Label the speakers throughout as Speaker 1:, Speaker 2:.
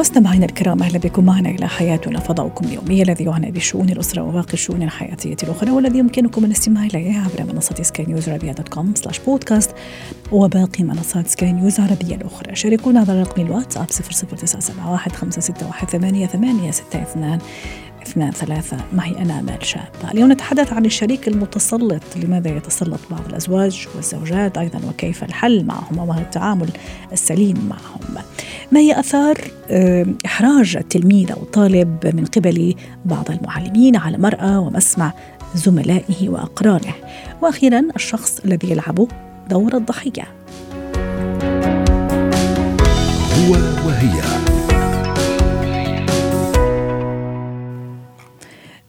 Speaker 1: مستمعينا الكرام أهلا بكم معنا إلى حياتنا فضاؤكم اليومي الذي يعنى بشؤون الأسرة وباقي الشؤون الحياتية الاخرى والذي يمكنكم الاستماع إليه عبر منصة سكاي نيوز عربيه dot com slash podcast وباقي منصات سكاي نيوز العربيه الأخرى. شاركونا على رقم الواتساب 00971 561 8862 اثنان ثلاثة. معي أنا أمال شابة اليوم نتحدث عن الشريك المتسلط. لماذا يتسلط بعض الأزواج والزوجات أيضا؟ وكيف الحل معهم؟ وما التعامل السليم معهم؟ ما هي أثار إحراج التلميذ أو الطالب من قبل بعض المعلمين على مرأة ومسمع زملائه وأقرانه؟ وأخيرا الشخص الذي يلعب دور الضحية. هو وهي.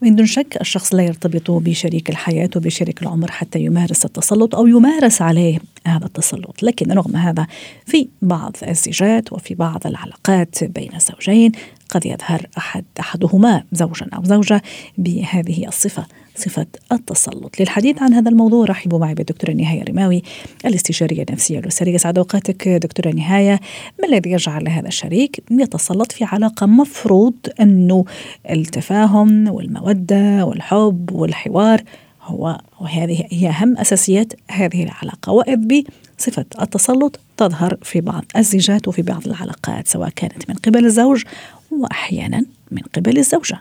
Speaker 1: من دون شك الشخص لا يرتبط بشريك الحياة وبشريك العمر حتى يمارس التسلط أو يمارس عليه هذا التسلط. لكن رغم هذا في بعض الزيجات وفي بعض العلاقات بين الزوجين قد يظهر أحد أحدهما زوجا أو زوجة بهذه الصفة. صفة التسلط. للحديث عن هذا الموضوع رحبوا معي بالدكتورة نهاية رماوي الاستشارية النفسية الأسرية سعد أوقاتك. دكتورة نهاية ما الذي يجعل هذا الشريك يتسلط في علاقة مفروض أنه التفاهم والمودة والحب والحوار هو وهذه هي أهم أساسيات هذه العلاقة. وإذ بصفة التسلط تظهر في بعض الزيجات وفي بعض العلاقات سواء كانت من قبل الزوج وأحيانا من قبل الزوجة.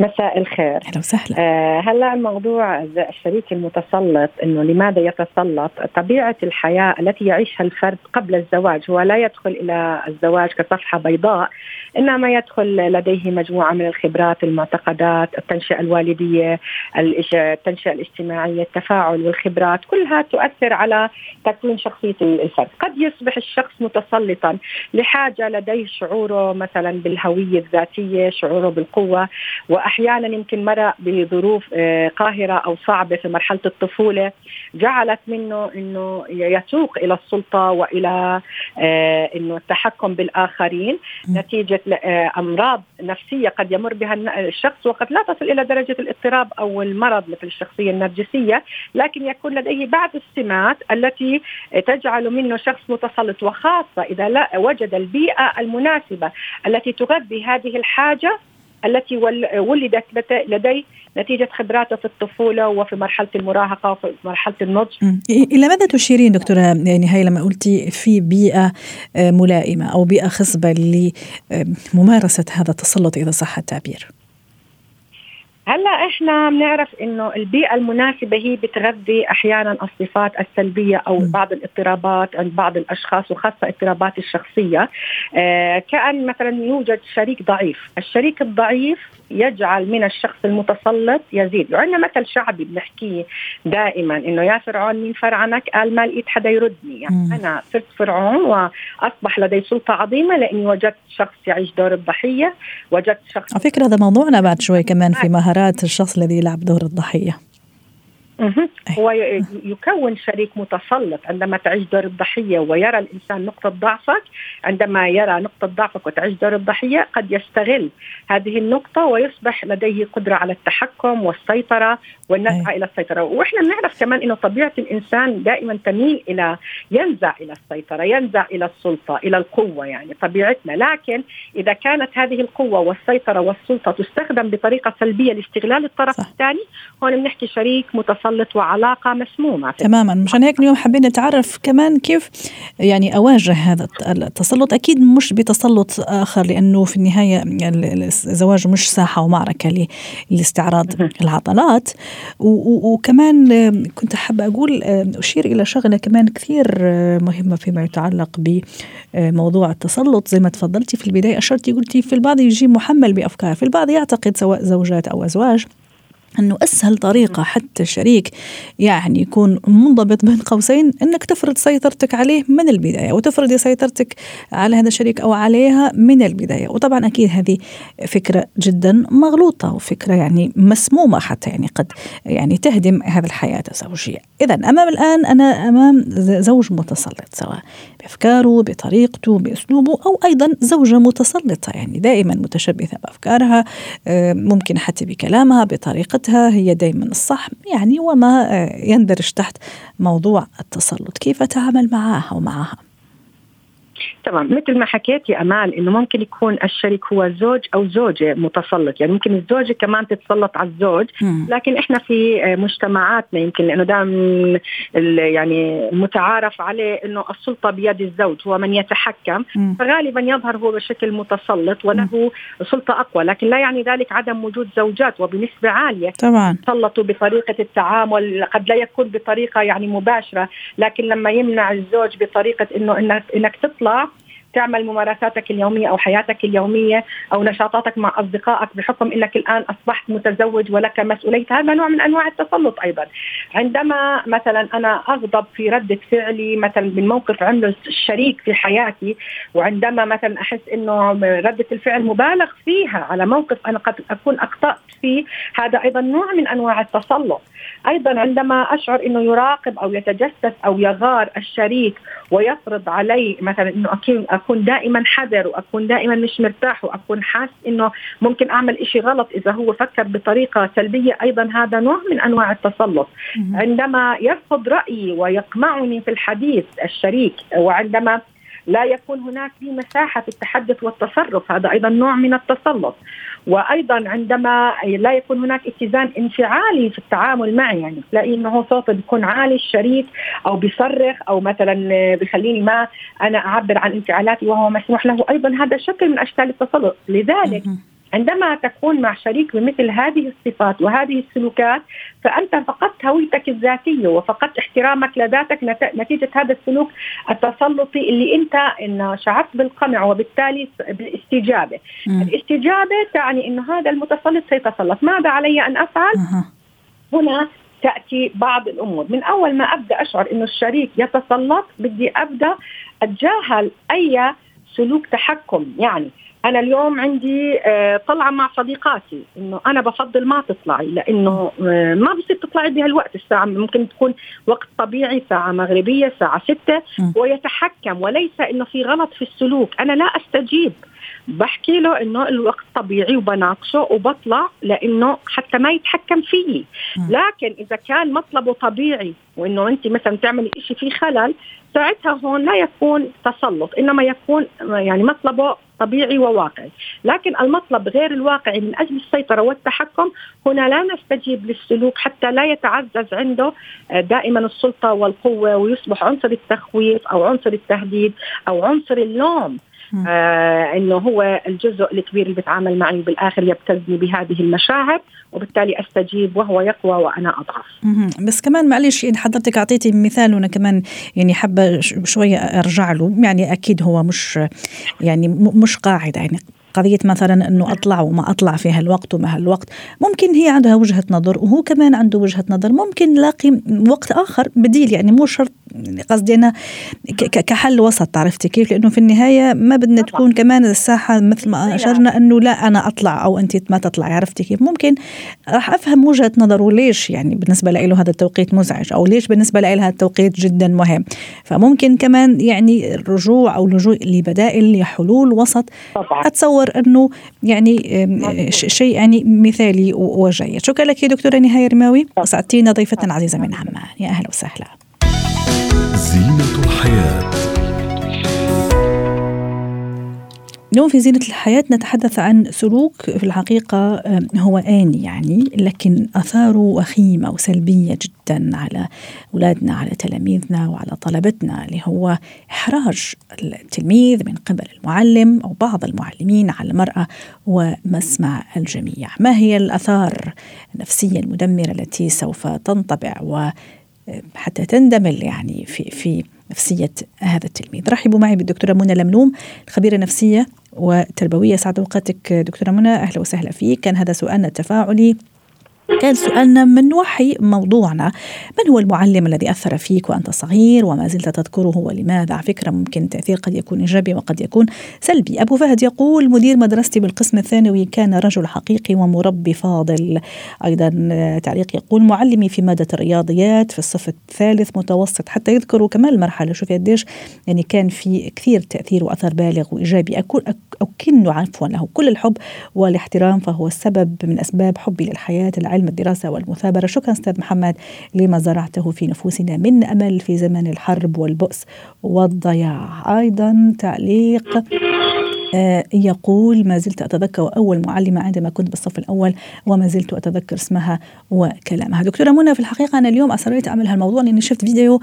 Speaker 2: مساء الخير.
Speaker 1: أهلا وسهلا.
Speaker 2: آه هلا الموضوع الشريك المتسلط إنه لماذا يتسلط؟ طبيعة الحياة التي يعيشها الفرد قبل الزواج هو لا يدخل إلى الزواج كصفحة بيضاء إنما يدخل لديه مجموعة من الخبرات المعتقدات التنشئة الوالدية التنشئة الاجتماعية التفاعل والخبرات كلها تؤثر على تكوين شخصية الفرد. قد يصبح الشخص متسلطا لحاجة لديه شعوره مثلا بالهوية الذاتية شعوره بالقوة وأحيانا يمكن مرق بظروف آه، قاهرة أو صعبة في مرحلة الطفولة جعلت منه إنه يسوق إلى السلطة وإلى آه، إنه التحكم بالآخرين. نتيجة آه، أمراض نفسية قد يمر بها الشخص وقد لا تصل إلى درجة الاضطراب أو المرض مثل الشخصية النرجسية لكن يكون لديه بعض السمات التي تجعل منه شخص متسلط. وخاصة إذا لا وجد البيئة المناسبة التي تغذي هذه الحاجة التي ولدت لدي نتيجة خبراته في الطفولة وفي مرحلة المراهقة وفي مرحلة النضج.
Speaker 1: إلى ماذا تشيرين دكتورة يعني هاي لما قلتي في بيئة آه، ملائمة أو بيئة خصبة لممارسة هذا التسلط إذا صح التعبير.
Speaker 2: هلا إحنا بنعرف انه البيئة المناسبة هي بتغذي أحيانا الصفات السلبية أو. بعض الاضطرابات عند بعض الأشخاص وخاصة اضطرابات الشخصية آه كأن مثلا يوجد شريك ضعيف الشريك الضعيف يجعل من الشخص المتسلط يزيد. وعندنا مثل شعبي بنحكيه دائما إنه يا فرعون مين فرعنك قال ما لقيت حدا يردني. يعني م. أنا صرت فرعون وأصبح لدي سلطة عظيمة لأني وجدت شخص يعيش دور الضحية وجدت شخص
Speaker 1: على فكرة هذا موضوعنا بعد شوي كمان في مهارات الشخص الذي يلعب دور الضحية.
Speaker 2: هو يكون شريك متسلط. عندما تعيش دور الضحية ويرى الإنسان نقطة ضعفك عندما يرى نقطة ضعفك وتعيش دور الضحية قد يستغل هذه النقطة ويصبح لديه قدرة على التحكم والسيطرة والنزعة إلى السيطرة. وإحنا بنعرف كمان أنه طبيعة الإنسان دائما تميل إلى ينزع إلى السيطرة ينزع إلى السلطة إلى القوة يعني طبيعتنا. لكن إذا كانت هذه القوة والسيطرة والسلطة تستخدم بطريقة سلبية لاستغلال الطرف. الثاني هون بنحكي شريك متسلط تسلط وعلاقة مسمومة
Speaker 1: تماما. مشان هيك اليوم حابين نتعرف كمان كيف يعني أواجه هذا التسلط. أكيد مش بتسلط آخر لأنه في النهاية الزواج مش ساحة ومعركة لاستعراض العضلات. وكمان كنت حابة أقول أشير إلى شغلة كمان كثير مهمة فيما يتعلق بموضوع التسلط. زي ما تفضلتي في البداية أشرتي قلتي في البعض يجي محمل بأفكار في البعض يعتقد سواء زوجات أو أزواج. أنه أسهل طريقة حتى الشريك يعني يكون منضبط بين قوسين إنك تفرض سيطرتك عليه من البداية وتفرضي سيطرتك على هذا الشريك أو عليها من البداية. وطبعا أكيد هذه فكرة جدا مغلوطة وفكرة يعني مسمومة حتى يعني قد يعني تهدم هذه الحياة الزوجية. اذا أمام الآن أنا أمام زوج متسلط سواء بأفكاره بطريقته بأسلوبه أو أيضا زوجة متسلطة يعني دائما متشبثة بأفكارها آه، ممكن حتى بكلامها بطريقتها قراءتها هي دائما الصح يعني وما يندرج تحت موضوع التسلط. كيف أتعامل معها ومعها؟
Speaker 2: تمام مثل ما حكيت يا أمال إنه ممكن يكون الشريك هو زوج أو زوجة متسلط. يعني ممكن الزوجة كمان تتسلط على الزوج لكن إحنا في مجتمعاتنا يمكن لأنه دائما يعني المتعارف عليه إنه السلطة بيد الزوج هو من يتحكم. فغالبا يظهر هو بشكل متسلط وله سلطة أقوى لكن لا يعني ذلك عدم وجود زوجات وبنسبة عالية.
Speaker 1: طبعا.
Speaker 2: تسلطوا بطريقة التعامل قد لا يكون بطريقة يعني مباشرة لكن لما يمنع الزوج بطريقة إنه إنك إنك تطلع تعمل ممارساتك اليومية أو حياتك اليومية أو نشاطاتك مع أصدقائك بحكم إنك الآن أصبحت متزوج ولك مسؤولية. هذا نوع من أنواع التسلط أيضا. عندما مثلا أنا أغضب في رده فعلي مثلا من موقف عمله الشريك في حياتي وعندما مثلا أحس إنه رده الفعل مبالغ فيها على موقف أنا قد أكون أخطأت فيه هذا أيضا نوع من أنواع التسلط. أيضا عندما أشعر إنه يراقب أو يتجسس أو يغار الشريك ويفرض علي مثلا إنه اكون أكون دائما حذر وأكون دائما مش مرتاح وأكون حاس إنه ممكن أعمل إشي غلط إذا هو فكر بطريقة سلبية. أيضا هذا نوع من أنواع التسلط عندما يرفض رايي ويقمعني في الحديث الشريك وعندما لا يكون هناك في مساحة في التحدث والتصرف هذا أيضا نوع من التسلط وأيضا عندما لا يكون هناك اتزان انفعالي في التعامل معي يعني تلاقي إنه صوته بيكون عالي الشريك أو بيصرخ أو مثلا بخليني ما أنا أعبر عن انفعالاتي وهو مسموح له. أيضا هذا شكل من أشكال التسلط لذلك عندما تكون مع شريك بمثل هذه الصفات وهذه السلوكات فأنت فقدت هويتك الذاتية وفقدت احترامك لذاتك نتيجة هذا السلوك التسلطي اللي أنت إن شعرت بالقمع وبالتالي بالاستجابة. م. الاستجابة تعني انه هذا المتسلط سيتسلط، ماذا علي أن أفعل؟ هنا تأتي بعض الأمور، من أول ما أبدأ أشعر إنه الشريك يتسلط بدي أبدأ أتجاهل أي سلوك تحكم يعني أنا اليوم عندي آه، طلعة مع صديقاتي إنه أنا بفضل ما تطلعي لأنه آه، ما بصير تطلعي بهالوقت الساعة ممكن تكون وقت طبيعي ساعة مغربية ساعة ستة ويتحكم وليس إنه في غلط في السلوك. أنا لا أستجيب. بحكي له إنه الوقت طبيعي وبناقشه وبطلع لأنه حتى ما يتحكم فيي لكن إذا كان مطلبه طبيعي وإنه أنت مثلا تعملي شيء فيه خلل ساعتها هون لا يكون تسلط إنما يكون يعني مطلبه طبيعي وواقعي. لكن المطلب غير الواقعي من أجل السيطرة والتحكم هنا لا نستجيب للسلوك حتى لا يتعزز عنده آه، دائما السلطة والقوة ويصبح عنصر التخويف أو عنصر التهديد أو عنصر اللوم. آه إنه هو الجزء الكبير اللي بيتعامل معي بالاخر يبتزني بهذه المشاعر وبالتالي أستجيب وهو يقوى وأنا أضعف.
Speaker 1: بس كمان معلش يعني حضرتك أعطيتي مثال وأنا كمان يعني حابة شوية أرجع له. يعني أكيد هو مش يعني مش قاعدة يعني قضية مثلا أنه أطلع وما أطلع في هالوقت وما هالوقت ممكن هي عندها وجهة نظر وهو كمان عنده وجهة نظر. ممكن نلاقي وقت آخر بديل. يعني مو شرط قصدي أنا كحل وسط عرفتي كيف؟ لأنه في النهاية ما بدنا تكون كمان الساحة مثل ما أشرنا أنه لا أنا أطلع أو أنت ما تطلعي عرفتي كيف؟ ممكن راح أفهم وجهة نظره ليش يعني بالنسبة له هذا التوقيت مزعج أو ليش بالنسبة له هذا التوقيت جدا مهم. فممكن كمان يعني الرجوع أو اللجوء لبدائل لحلول وسط. طبعا. أتصور أنه يعني شيء. يعني مثالي وجيد. شكرا لك يا دكتورة نهاية رماوي. اسعدتينا ضيفة عزيزة من عمان. يا أهلا وسهلا. زينة الحياة. اليوم في زينة الحياة نتحدث عن سلوك في الحقيقة هو آني يعني لكن أثاره وخيمة وسلبية جدا على أولادنا على تلاميذنا وعلى طلبتنا اللي هو إحراج التلميذ من قبل المعلم أو بعض المعلمين على المرأة ومسمع الجميع. ما هي الأثار النفسية المدمرة التي سوف تنطبع وحتى تندمل يعني في في نفسية هذا التلميذ. رحبوا معي بالدكتورة منى لملوم الخبيرة النفسية وتربوية سعد أوقاتك دكتورة منى أهلا وسهلا فيك. كان هذا سؤالنا التفاعلي. كان سؤالنا من وحي موضوعنا. من هو المعلم الذي أثر فيك وأنت صغير وما زلت تذكره ولماذا؟ على فكرة ممكن التأثير قد يكون إيجابي وقد يكون سلبي. أبو فهد يقول مدير مدرستي بالقسم الثانوي كان رجل حقيقي ومربي فاضل. أيضا تعليق يقول معلمي في مادة الرياضيات في الصف الثالث متوسط حتى يذكروا كمان المرحلة شوفي قديش يعني كان في كثير تأثير وأثر بالغ وإيجابي. أكون أكن عفوا له كل الحب والاحترام فهو السبب من أسباب حبي للحياة العلم الدراسة والمثابرة. شكرا أستاذ محمد لما زرعته في نفوسنا من أمل في زمن الحرب والبؤس والضياع. أيضا تعليق يقول ما زلت أتذكر أول معلمة عندما كنت بالصف الأول وما زلت أتذكر اسمها وكلامها. دكتورة منى في الحقيقة أنا اليوم أصريت أعمل هالموضوع لأني شفت فيديو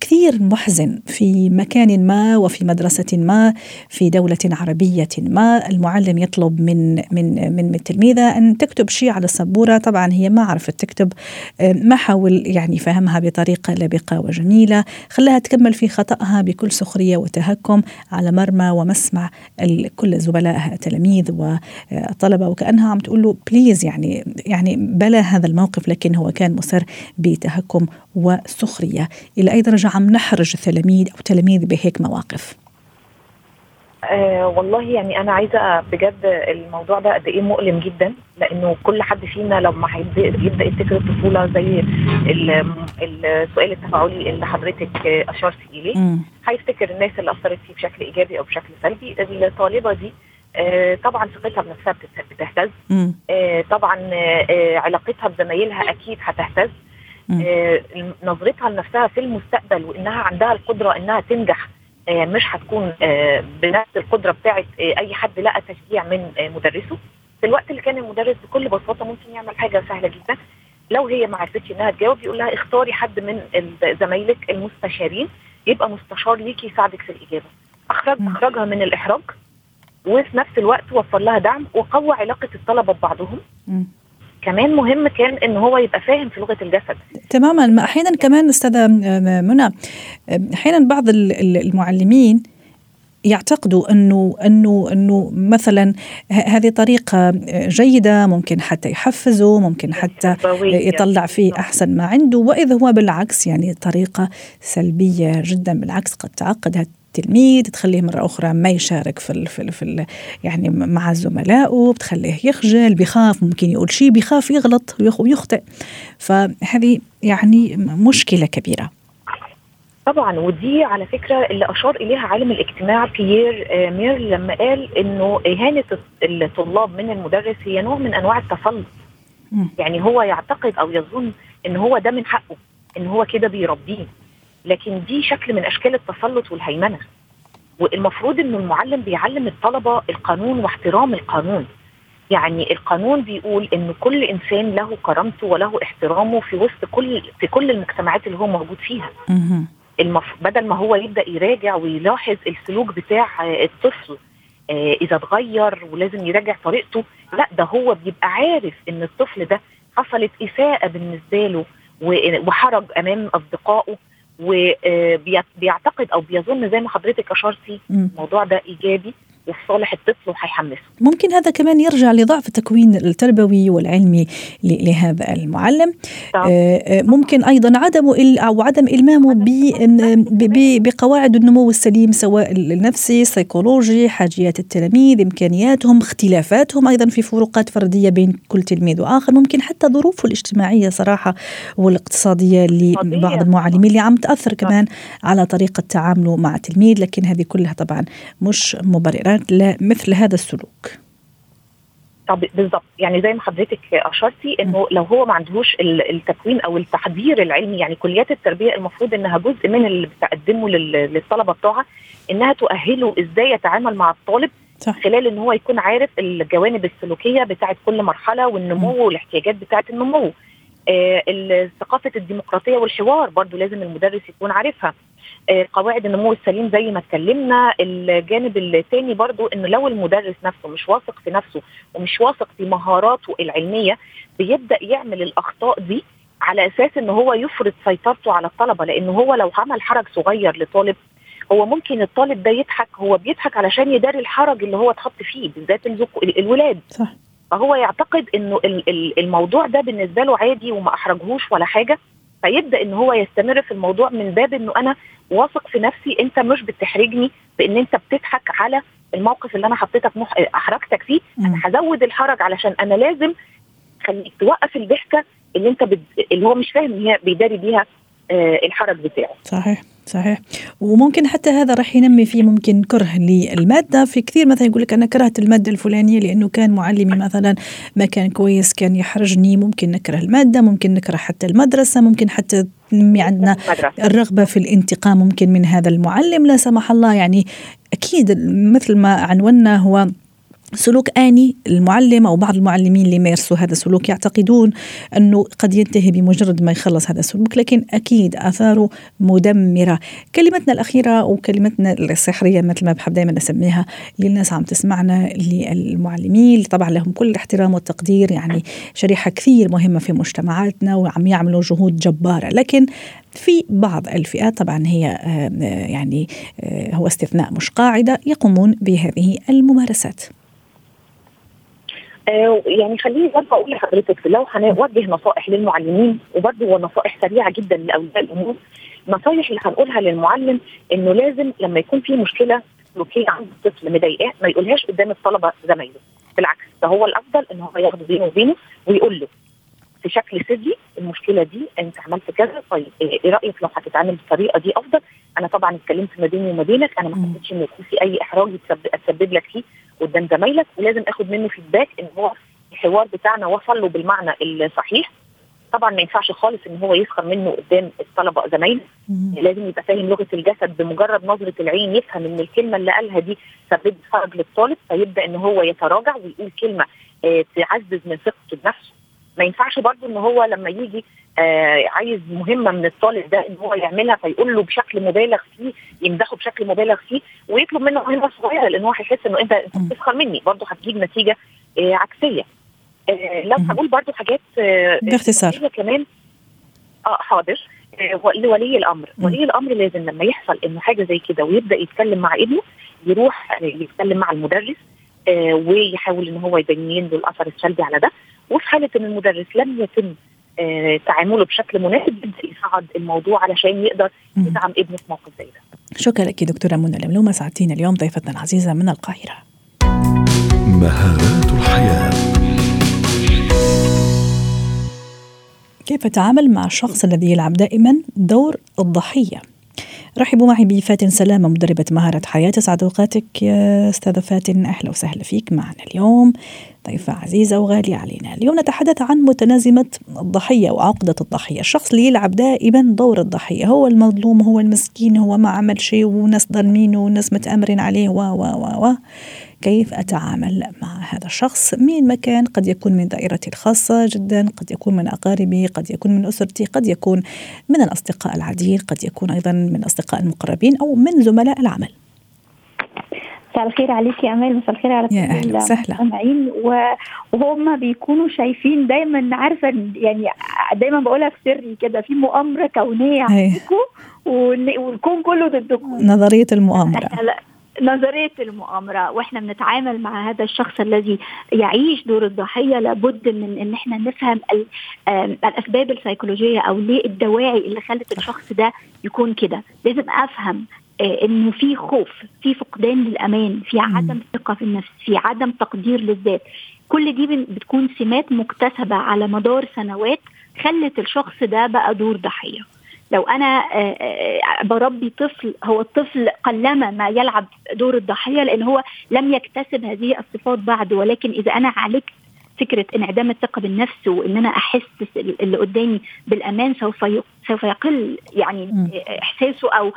Speaker 1: كثير محزن في مكان ما وفي مدرسة ما في دولة عربية ما. المعلم يطلب من من من التلميذة أن تكتب شيء على السبورة. طبعا هي ما عرفت تكتب آه، ما حاول يعني فهمها بطريقة لبقة وجميلة خلاها تكمل في خطأها بكل سخرية وتهكم على مرمى ومسمع كل زملائها تلاميذ وطلبة وكأنها عم تقول له بليز يعني يعني بلا هذا الموقف. لكن هو كان مصر بتهكم وسخرية. إلى أي درجة عم نحرج التلاميذ أو تلاميذ بهيك مواقف؟
Speaker 3: آه والله يعني أنا عايزة بجد الموضوع ده قد إيه مؤلم جدا لأنه كل حد فينا لما يبدأ يفتكر الطفولة زي السؤال التفاعلي اللي حضرتك اشرتي اليه هيفتكر الناس اللي أثرت فيه بشكل إيجابي أو بشكل سلبي. الطالبة دي آه طبعا ثقتها بنفسها بتهتز. آه طبعا آه علاقتها بزمايلها أكيد هتهتز. آه نظرتها لنفسها في المستقبل وإنها عندها القدرة إنها تنجح مش هتكون آه، بنفس القدرة بتاعه آه، أي حد لقى تشجيع من مدرسه. في الوقت اللي كان المدرس بكل بساطة ممكن يعمل حاجة سهلة جدا. لو هي ما عرفتش إنها تجاوب يقول لها اختاري حد من زمايلك المستشارين يبقى مستشار ليكي يساعدك في الإجابة. اخرج أخرجها من الإحراج وفي نفس الوقت وفر لها دعم وقوى علاقة الطلبة ببعضهم. كمان مهم كان إن هو يبقى فاهم في لغة الجسد.
Speaker 1: تماما. أحيانا كمان أستاذة منى أحيانا بعض المعلمين يعتقدوا إنه إنه إنه مثلا هذه طريقة جيدة ممكن حتى يحفزه ممكن حتى يطلع فيه أحسن ما عنده. واذا هو بالعكس يعني طريقة سلبية جدا بالعكس قد تعقد التلميذ تخليه مرة أخرى ما يشارك في ال في, ال في ال يعني مع زملائه بتخليه يخجل بيخاف ممكن يقول شيء بيخاف يغلط ويخطئ. فهذه يعني مشكلة كبيرة.
Speaker 3: طبعا ودي على فكرة اللي أشار إليها عالم الاجتماع بيير آه، مير لما قال إنه إهانة الطلاب من المدرس هي نوع من أنواع التسلط. يعني هو يعتقد أو يظن إن هو ده من حقه إن هو كده بيربيه. لكن دي شكل من أشكال التسلط والهيمنة. والمفروض إنه المعلم بيعلم الطلبة القانون واحترام القانون. يعني القانون بيقول إن كل إنسان له كرامته وله احترامه في وسط كل في كل المجتمعات اللي هو موجود فيها. المف... بدل ما هو يبدأ يراجع ويلاحظ السلوك بتاع الطفل آه إذا اتغير ولازم يراجع طريقته لا ده هو بيبقى عارف إن الطفل ده حصلت إساءة بالنسبة له وحرج أمام أصدقائه وبيعتقد أو بيظن زي ما حضرتك أشرتي الموضوع ده إيجابي. وفي صالح الطفل وهيحمسه.
Speaker 1: ممكن هذا كمان يرجع لضعف التكوين التربوي والعلمي لهذا المعلم. آه، آه، ممكن أيضا عدم أو عدم إلمامه بقواعد النمو السليم سواء النفسي، السيكولوجي، حاجيات التلاميذ، إمكانياتهم، اختلافاتهم أيضا في فروقات فردية بين كل تلميذ وآخر، ممكن حتى ظروفه الاجتماعية صراحة والاقتصادية لبعض المعلمين اللي عم تأثر كمان على طريقة تعامله مع التلميذ، لكن هذه كلها طبعا مش مبررات لمثل هذا السلوك.
Speaker 3: طب بالظبط يعني زي ما حضرتك أشرتي إنه لو هو ما عندهوش التكوين أو التحضير العلمي يعني كليات التربية المفروض إنها جزء من اللي بتقدمه للطلبة بتوعها إنها تؤهله إزاي يتعامل مع الطالب صح. خلال إن هو يكون عارف الجوانب السلوكية بتاعة كل مرحلة والنمو والاحتياجات بتاعة النمو. آه ثقافة الديمقراطية والحوار برضو لازم المدرس يكون عارفها. قواعد النمو السليم زي ما اتكلمنا. الجانب الثاني برضو إنه لو المدرس نفسه مش واثق في نفسه ومش واثق في مهاراته العلمية بيبدأ يعمل الأخطاء دي على أساس إن هو يفرض سيطرته على الطلبة. لأنه هو لو عمل حرج صغير لطالب هو ممكن الطالب ده يضحك هو بيضحك علشان يداري الحرج اللي هو اتحط فيه بالذات الولاد. صح. فهو يعتقد إنه الموضوع ده بالنسبة له عادي وما أحرجهوش ولا حاجة. فيبدأ إن هو يستمر في الموضوع من باب إنه أنا واثق في نفسي أنت مش بتحرجني بإن أنت بتضحك على الموقف اللي أنا حطيتك مح... أحرجتك فيه. أنا هزود الحرج علشان أنا لازم خليك توقف الضحكة اللي أنت بد... اللي هو مش فاهم ان هي بيداري بيها آه الحرج بتاعه.
Speaker 1: صحيح. صحيح. وممكن حتى هذا راح ينمي فيه ممكن كره للمادة. في كثير مثلا يقول لك أنا كرهت المادة الفلانية لأنه كان معلمي مثلا ما كان كويس كان يحرجني. ممكن نكره المادة ممكن نكره حتى المدرسة ممكن حتى ننمي عندنا الرغبة في الانتقام ممكن من هذا المعلم. لا سمح الله يعني أكيد مثل ما عنونا هو سلوك آني المعلم أو بعض المعلمين اللي يمارسوا هذا السلوك يعتقدون أنه قد ينتهي بمجرد ما يخلص هذا السلوك لكن أكيد آثاره مدمرة. كلمتنا الأخيرة وكلمتنا السحرية مثل ما بحب دائما أسميها للناس عم تسمعنا للمعلمين طبعا لهم كل الاحترام والتقدير يعني شريحة كثير مهمة في مجتمعاتنا وعم يعملوا جهود جبارة. لكن في بعض الفئات طبعا هي يعني هو استثناء مش قاعدة يقومون بهذه الممارسات.
Speaker 3: آه، يعني خليني برضه أقول لحضرتك لو هنوجه نصائح للمعلمين وبرضه هو نصائح سريعة جدا لأولياء الأمور النصائح اللي هنقولها للمعلم إنه لازم لما يكون في مشكلة سلوكيه عند الطفل مضايقاه ما يقولهاش قدام الطلبة زمايله. بالعكس ده هو الأفضل إن هو ياخده بينه وبينه ويقول له في شكل سري المشكلة دي أنت عملت كذا طيب إيه رأيك لو هتتعامل بالطريقة دي أفضل؟ أنا طبعا اتكلمت ما بيني وما بينك أنا ما حسيتش ان يكون في أي إحراج يتسبب لك فيه قدام زمايلك ولازم آخد منه فيدباك إن هو الحوار بتاعنا وصل له بالمعنى الصحيح. طبعا ما ينفعش خالص إن هو يسخر منه قدام الطلبة زمايله لازم يبقى فاهم لغة الجسد بمجرد نظرة العين يفهم إن الكلمة اللي قالها دي سببت فرج للطالب فيبدأ إن هو يتراجع ويقول كلمة آه تعزز من ثقته بنفسه. ما ينفعش برضه إن هو لما يجي آه عايز مهمة من الطالب ده إن هو يعملها فيقول له بشكل مبالغ فيه يمدحه بشكل مبالغ فيه ويطلب منه مهمة صغيرة لأن هو هيحس إنه أنت بتسخر مني برضه هتجيب نتيجة آه عكسية. آه لو هقول برضه حاجات
Speaker 1: آه باختصار.
Speaker 3: كمان. آه حاضر. آه لولي الأمر. ولي الأمر لازم لما يحصل إنه حاجة زي كده ويبدأ يتكلم مع ابنه يروح يتكلم مع المدرس آه ويحاول إن هو يبين له الأثر السلبي على ده. وفي حالة إن المدرس لم يتم آه تعامله بشكل مناسب يبدا يصعد الموضوع علشان يقدر يدعم ابنه في موقف زي ده.
Speaker 1: شكرا لك دكتورة منى لملومه ساعدتينا اليوم ضيفتنا العزيزة من القاهرة.
Speaker 4: مهارات الحياة
Speaker 1: كيف أتعامل مع الشخص الذي يلعب دائما دور الضحية؟ رحبوا معي بفاتن سلامة مدربة مهارة حياة. سعد أوقاتك يا أستاذة فاتن. أهلا وسهلا فيك معنا اليوم. ضيفة عزيزة وغالية علينا. اليوم نتحدث عن متنازمة الضحية وعقدة الضحية. الشخص اللي يلعب دائما دور الضحية. هو المظلوم هو المسكين هو ما عمل شيء وناس ظالمينه وناس متآمرين عليه و و و و. كيف أتعامل مع هذا الشخص؟ من مكان قد يكون من دائرتي الخاصة جدا قد يكون من أقاربي قد يكون من أسرتي قد يكون من الأصدقاء العاديين قد يكون أيضا من الأصدقاء المقربين أو من زملاء العمل.
Speaker 5: مساء الخير عليك يا أمال مساء الخير على
Speaker 1: يا أهلا وسهلا.
Speaker 5: وهم بيكونوا شايفين دايما عارفة يعني دايما بقولها في سري كده في مؤامرة كونية عليكم والكون كله ضدكم.
Speaker 1: نظرية المؤامرة.
Speaker 5: نظرية المؤامرة وإحنا بنتعامل مع هذا الشخص الذي يعيش دور الضحية لابد من إن إحنا نفهم الأسباب السيكولوجية أو ليه الدواعي اللي خلت الشخص ده يكون كده. لازم أفهم إنه في خوف في فقدان للأمان في عدم ثقة في النفس في عدم تقدير للذات. كل دي بتكون سمات مكتسبة على مدار سنوات خلت الشخص ده بقى دور ضحية. لو أنا بربي طفل هو الطفل قلما ما يلعب دور الضحية لأن هو لم يكتسب هذه الصفات بعد ولكن إذا أنا عالجت فكرة انعدام الثقة بالنفس وإن أنا أحس اللي قدامي بالأمان سوف سوف يقل يعني إحساسه أو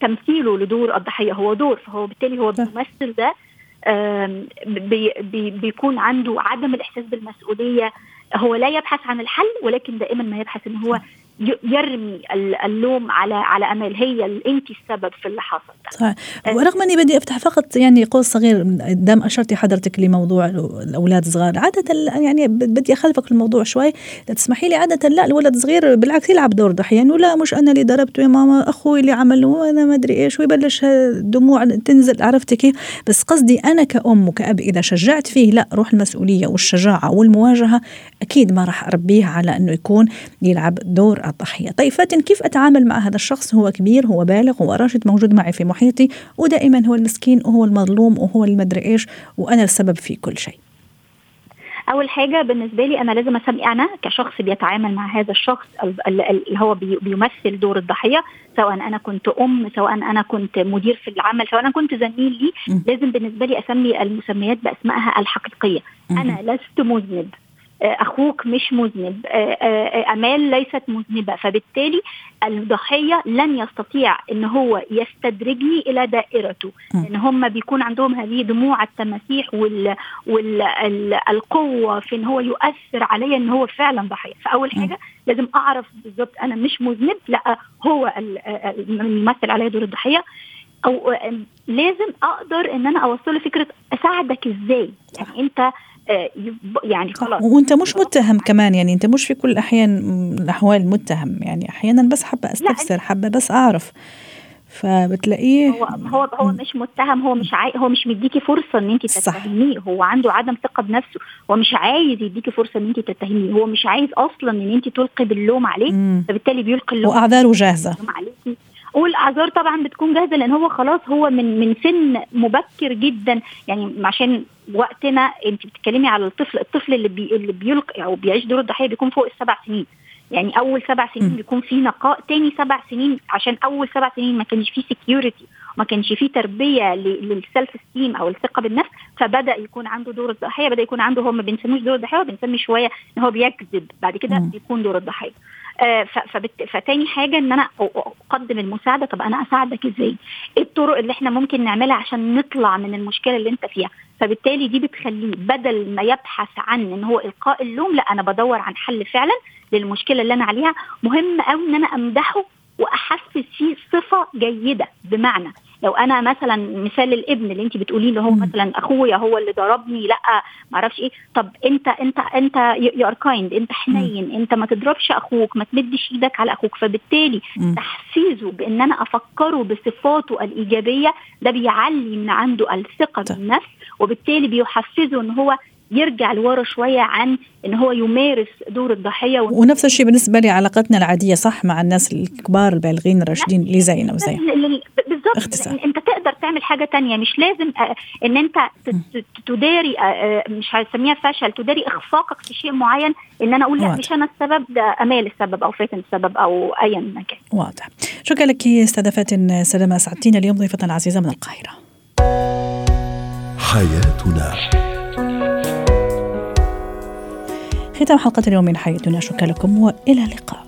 Speaker 5: تمثيله لدور الضحية. هو دور فهو بالتالي هو الممثل ده بي بي بيكون عنده عدم الإحساس بالمسؤولية. هو لا يبحث عن الحل ولكن دائما ما يبحث إن هو يرمي اللوم على على امال هي انت السبب في اللي حصل. ده.
Speaker 1: صحيح ورغم أني بدي أفتح فقط يعني قوس صغير دام اشرتي حضرتك لموضوع الأولاد الصغار عادة يعني بدي أخلفك الموضوع شوي تسمحي لي. عادة لا الولد الصغير بالعكس يلعب دور ضحيه انه لا مش أنا اللي ضربته يا ماما أخوي اللي عمله وأنا ما أدري إيش ويبلش دموع تنزل. عرفتي كيف؟ بس قصدي أنا كأم وكأب إذا شجعت فيه لا روح المسؤولية والشجاعة والمواجهة أكيد ما راح اربيه على إنه يكون يلعب دور الضحية. طيب فاتن كيف أتعامل مع هذا الشخص؟ هو كبير هو بالغ هو راشد موجود معي في محيطي ودائما هو المسكين وهو المظلوم وهو المدري إيش وأنا السبب في كل شيء.
Speaker 5: أول حاجة بالنسبة لي أنا لازم أسمي أنا كشخص بيتعامل مع هذا الشخص اللي هو بيمثل دور الضحية سواء أنا كنت أم سواء أنا كنت مدير في العمل سواء أنا كنت زميل لي لازم بالنسبة لي أسمي المسميات بأسمائها الحقيقية. أنا لست مذنب. أخوك مش مذنب. أمال ليست مذنبة. فبالتالي الضحية لن يستطيع إن هو يستدرجني إلى دائرته. لأن هم بيكون عندهم هذه دموع التماسيح وال والقوه في إن هو يؤثر عليا إن هو فعلا ضحية. فأول حاجة لازم أعرف بالظبط أنا مش مذنب. لا هو الممثل عليا دور الضحية. أو لازم أقدر إن أنا أوصله فكرة أساعدك إزاي؟ يعني أنت يعني خلاص.
Speaker 1: وأنت مش متهم كمان يعني أنت مش في كل الأحيان الأحوال متهم يعني أحيانا بس حابة أستفسر حابة بس أعرف. فبتلاقيه
Speaker 5: هو هو هو مش متهم هو مش عاي... هو مش مديكي فرصة إن انت تتهميه. هو عنده عدم ثقة بنفسه. هو مش عايز يديكي فرصة إن انت تتهميه. هو مش عايز أصلا إن انت تلقي باللوم عليه مم. فبالتالي بيلقي اللوم
Speaker 1: وأعذاره جاهزة.
Speaker 5: عليكي. والأعذار طبعا بتكون جاهزة لأن هو خلاص هو من من سن مبكر جدا. يعني عشان وقتنا انت بتتكلمي على الطفل الطفل اللي بي اللي بيلقي أو بيعيش دور الضحية بيكون فوق السبع سنين يعني أول سبع سنين م. بيكون في نقاء تاني سبع سنين عشان أول سبع سنين ما كانش فيه security ما كانش فيه تربية لل self-esteem أو الثقة بالنفس فبدأ يكون عنده دور الضحية بدأ يكون عنده هو ما بنسموش دور الضحية بنسمي شوية إن هو بيكذب بعد كده م. بيكون دور الضحية. فتاني حاجة إن أنا أقدم المساعدة طب أنا أساعدك إزاي؟ إيه الطرق اللي إحنا ممكن نعملها عشان نطلع من المشكلة اللي أنت فيها؟ فبالتالي دي بتخليه بدل ما يبحث عن إن هو إلقاء اللوم لا أنا بدور عن حل فعلا للمشكلة اللي أنا عليها مهم قوي إن أنا أمدحه واحفز فيه صفة جيدة بمعنى لو أنا مثلا مثال الابن اللي انت بتقوليه اللي هو مثلا أخويا هو اللي ضربني لأ ما أعرفش إيه. طب أنت أنت أنت you are kind أنت حنين أنت ما تضربش أخوك ما تمدش إيدك على أخوك. فبالتالي تحفيزه بأن أنا أفكره بصفاته الإيجابية ده بيعلي من عنده الثقة بالنفس وبالتالي بيحفزه إن هو يرجع لورا شوية عن إن هو يمارس دور الضحية
Speaker 1: ونفس الشيء بالنسبة لي علاقتنا العادية صح مع الناس الكبار البالغين الراشدين اللي زينا وزي
Speaker 5: بالظبط انت تقدر تعمل حاجة تانية. مش لازم ان انت تداري مش هسميها فشل تداري اخفاقك في شيء معين ان أنا أقول لا مش أنا السبب ده أمال السبب أو فاتن السبب أو ايا ما كان.
Speaker 1: واضح. شكرا لك أستاذة فاتن سلامة سعدتينا اليوم ضيفه عزيزه من القاهرة.
Speaker 4: حياتنا.
Speaker 1: ختام حلقة اليوم من حياتنا. شكرا لكم وإلى اللقاء.